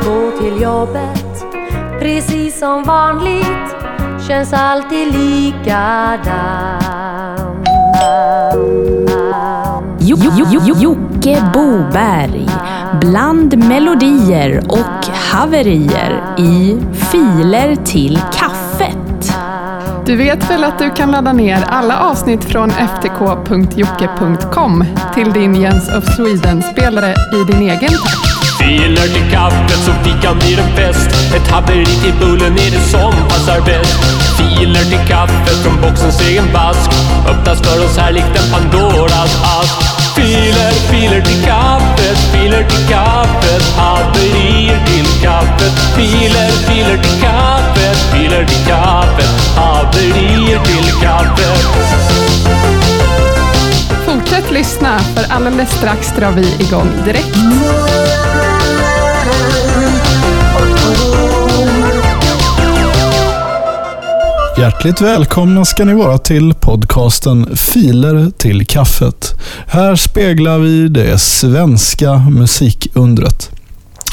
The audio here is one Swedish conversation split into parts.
att gå till jobbet Precis som vanligt Känns alltid likadant Jo- jo- jo- jo- Jocke Boberg. Bland melodier och haverier i Filer till kaffet. Du vet väl att du kan ladda ner alla avsnitt från ftk.jocke.com till din Jens of Sweden-spelare i din egen takt. Filer till kaffet så fikan blir en fest. Ett haveri till bullen är det som passar bäst Filer till kaffet från boxens egen vask. Öppnas för oss här likt en Pandoras ask. Filer, filer till kaffet, filer till kaffet. Haverier till kaffet. Filer, filer till kaffet, filer till kaffet. Haverier till kaffet. Fortsätt lyssna, för alldeles strax drar vi igång direkt. Hjärtligt välkomna ska ni vara till podcasten Filer till kaffet. Här speglar vi det svenska musikundret.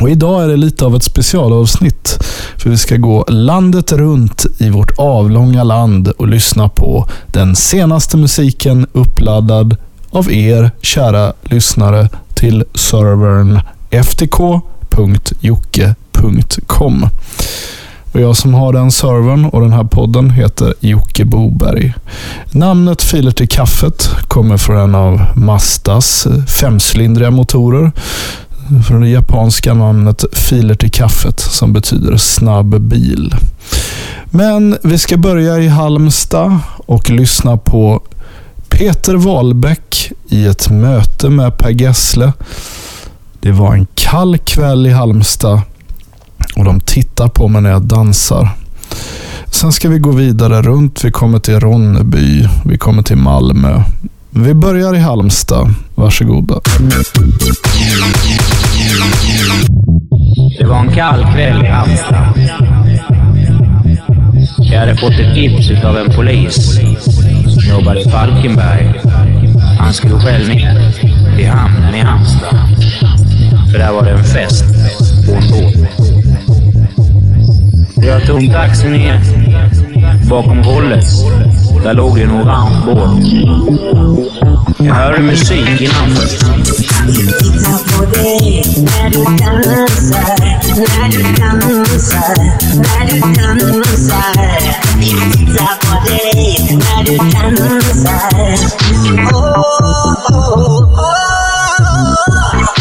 Och idag är det lite av ett specialavsnitt, för vi ska gå landet runt i vårt avlånga land och lyssna på den senaste musiken uppladdad av er, kära lyssnare, till servern ftk.jocke.com. Och jag som har den servern och den här podden heter Jocke Boberg. Namnet Filer till kaffet kommer från en av Mazdas femcylindriga motorer. Från det japanska namnet Filer till kaffet som betyder snabb bil. Men vi ska börja i Halmstad och lyssna på Peter Wahlbeck i ett möte med Per Gessle. Det var en kall kväll i Halmstad och de tittar på mig när jag dansar. Sen ska vi gå vidare runt. Vi kommer till Ronneby. Vi kommer till Malmö. Vi börjar i Halmstad. Varsågoda. Det var en kall kväll i Halmstad. Jag hade fått ett tips av en polis som jobbade i Falkenberg. Han skulle själv ner till hamnen i Halmstad. För där var det en fest på en båt. Jag tog taxi ner. Bakom hållet, där låg det en orange båt. Jag hörde musik i natten. Titta på dig när du dansar, när du dansar, när du dansar. Titta på dig när du dansar. Oh, oh, oh.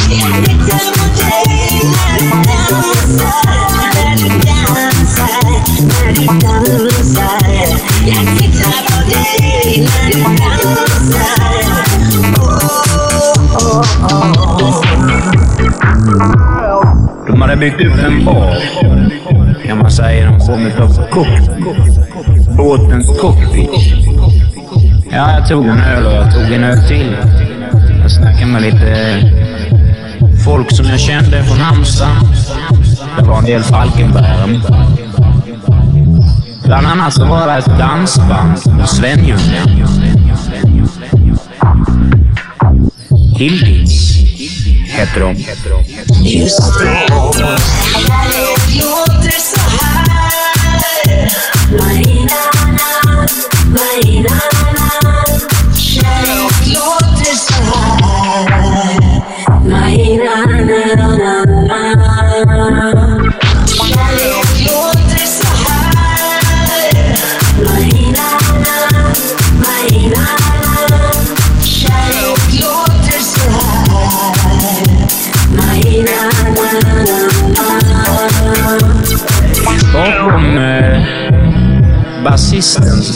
Jag tittar på dig när du dansar, Upp en bar, kan man säga, någon form av cockpit. Båtens cockpit. Ja, jag tog en öl och jag tog en öl till. Jag snackade med lite folk som jag kände från Halmstad. Det var en del Falkenberg. Bland annat så var det ett dansband, Svenljunga. Hildis hette de.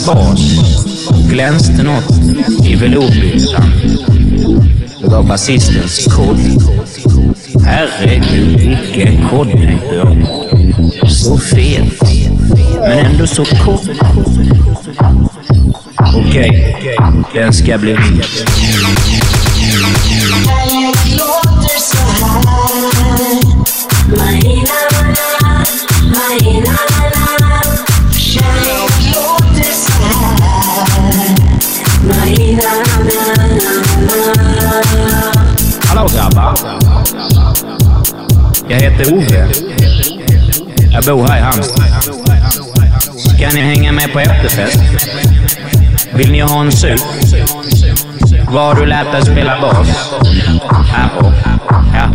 Bas glänste något i velourbyxan. Det var basistens kod. Herregud, vilken kod, tänkte jag. Så fet, men ändå så kort. Okej, den ska bli min. Grabbar. Jag heter Ove. Jag bor här i Halmstad. Ska ni hänga med på efterfest? Vill ni ha en sup? Var har du lärt dig spela bas? Här på. Ja.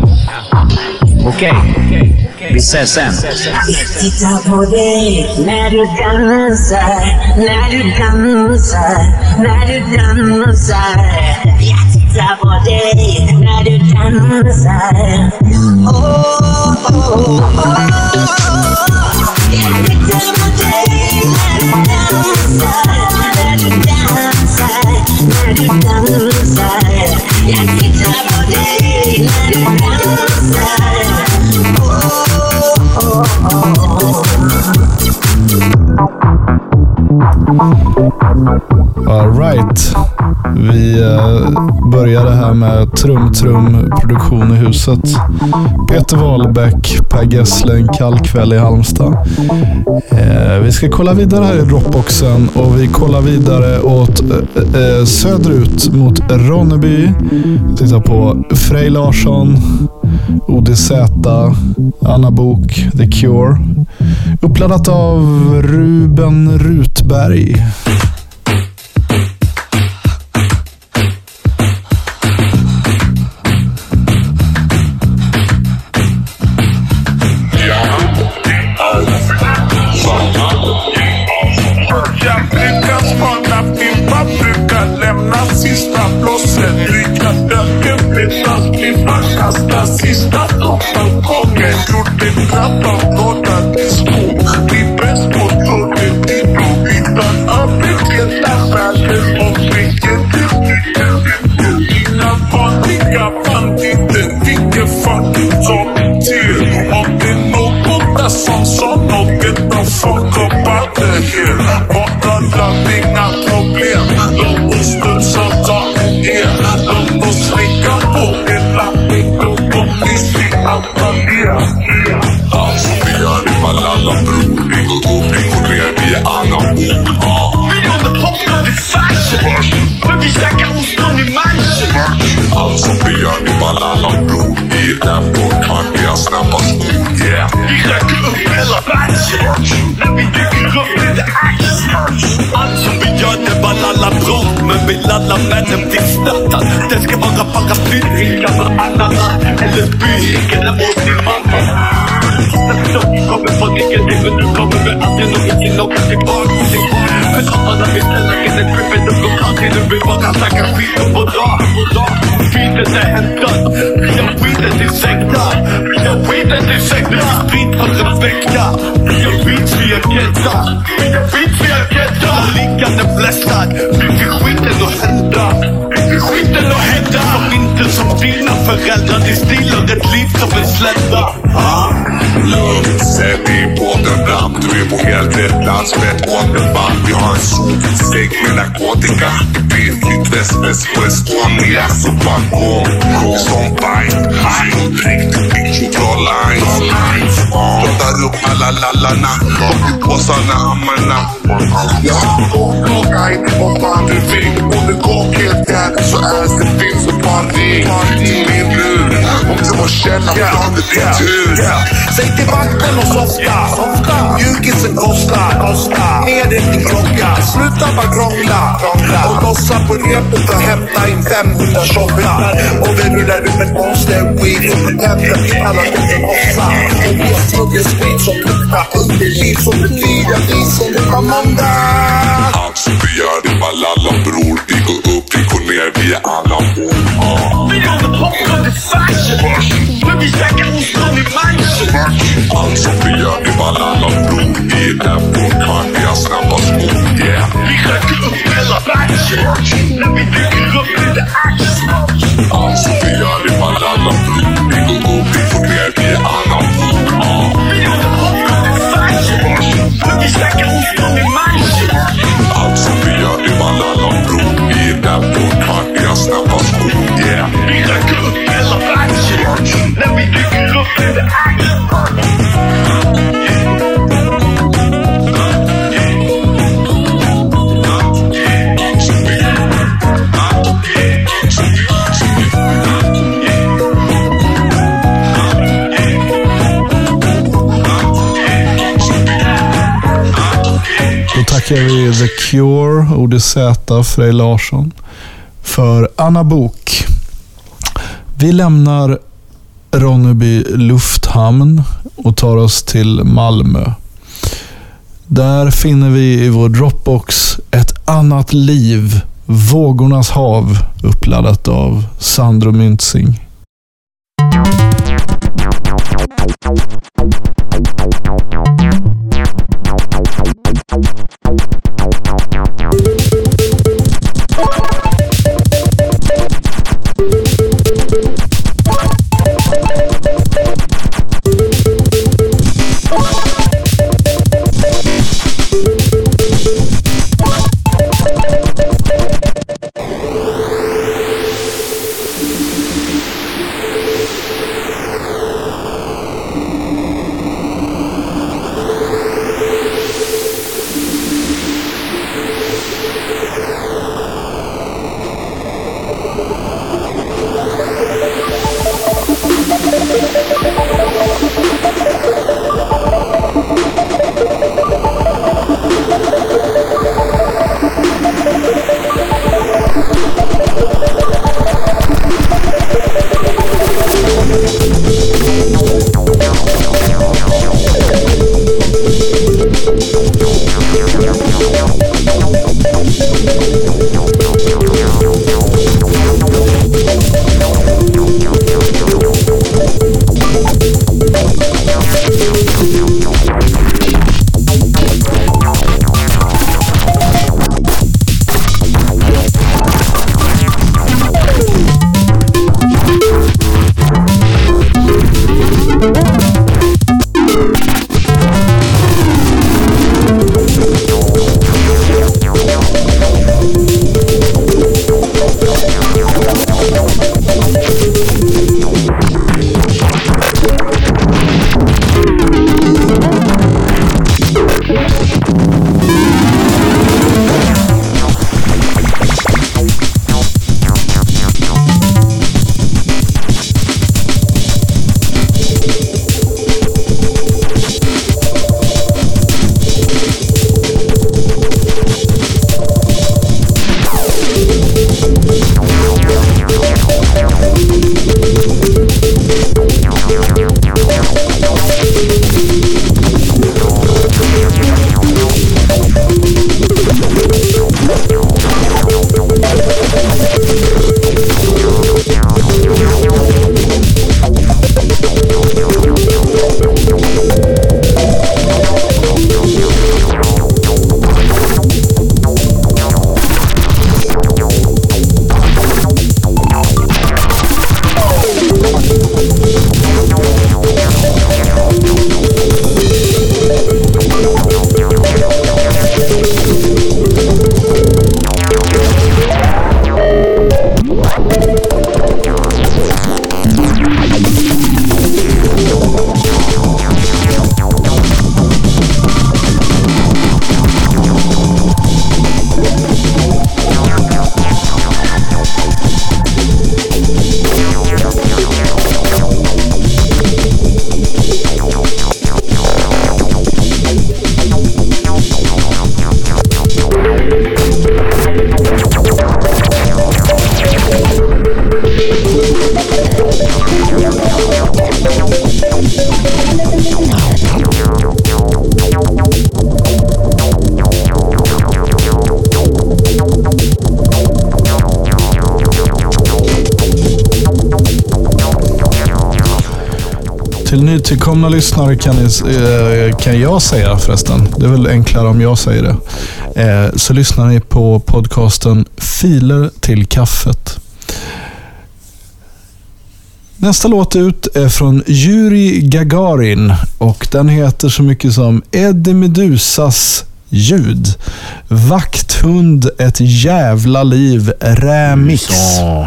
Okej. Vi ses sen. Titta på dig när du dansar, när du dansar, när du dansar. Jag tittar på dig när du dansar. Oh, oh, oh. Jag tittar på dig när du dansar, när började här med trum-trum-produktion i huset. Peter Wahlbeck, Per Gessle, en kall kväll i Halmstad. Eh, vi ska kolla vidare här i Dropboxen och vi kollar vidare åt eh, eh söderut mot Ronneby. Titta på Frej Larsson, ODZ, Anna Bok, The Cure. Uppladdat av Ruben Rutberg. hasta si está tocando con el último snabbast ord. Yeah. Vi räcker upp hela världen! När vi dyker upp. Alltså vi gör det alla bror Men vill alla männen bli viss Det ska vara paraplyringar med ananna Eller byringar åt din mamma Kommer från ingenting men nu kommer vi aldrig någonsin åka tillbaka till barn grabbarna vill ställa in en gripen och går alltid Du vill bara snacka skit om vår dag Skiten är hämtad Jag har skiten till sekta Jag har skiten till sekta Sprit för en vecka Vi har beats, vi har getta Vi har beats, vi har getta Liggande blästad Vi fick skiten att hända Vi fick skiten att hända Som inte som dina föräldrar Det stilar ett liv som en slätta Lugn, sätt dig båten den fram. Du är på helt rätt plats med ett återband. Vi har en sopsäck med narkotika. Billigt västväst på Estonia. Så bara kom, som bite. Riktigt bitch, dra lines. Plottar upp alla lallarna. Och påsarna, hammarna. Ja, kokain, vad fan du vill. Om du går helt där så är det finns en party. Min lur, om källarplan, det är din tur. Säg till vakten och softa. Mjukisen kostar. Ner dig din klocka, sluta bara krångla. Och lossa på repet och hämta in 500 tjockar. Och vi rullar ut en monster weed som tänder alla gånger ofta. Och vi har smuggat sprit som luktar underliv som betyder vi som det var måndag. Alltså vi gör det Malala bror. Vi går upp, vi går ner, vi är alla ord. Vi håller på med det fashion. Men vi snackar ostron i manchen. Alltså vi gör det Malala bror. Vi är där på kan vi har snabbast ord. Yeah. Vi räcker upp hela batchen. När vi dyker upp i the tackar vi The Cure, ODZ, Frej Larsson för Anna Bok. Vi lämnar Ronneby lufthamn och tar oss till Malmö. Där finner vi i vår Dropbox ett annat liv, Vågornas hav, uppladdat av Sandro Myntzing. Nytillkomna lyssnare kan, ni, eh, kan jag säga förresten, det är väl enklare om jag säger det, eh, så lyssnar ni på podcasten Filer till kaffet. Nästa låt ut är från Yuri Gagarin och den heter så mycket som Eddie Medusas ljud. Vakthund, ett jävla liv, remix. Mm,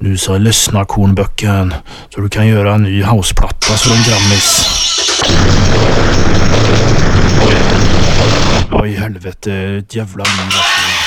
nu så lyssna kornböcken så du kan göra en ny houseplatta för en grammis. Oj. Helvete, ett jävla liv.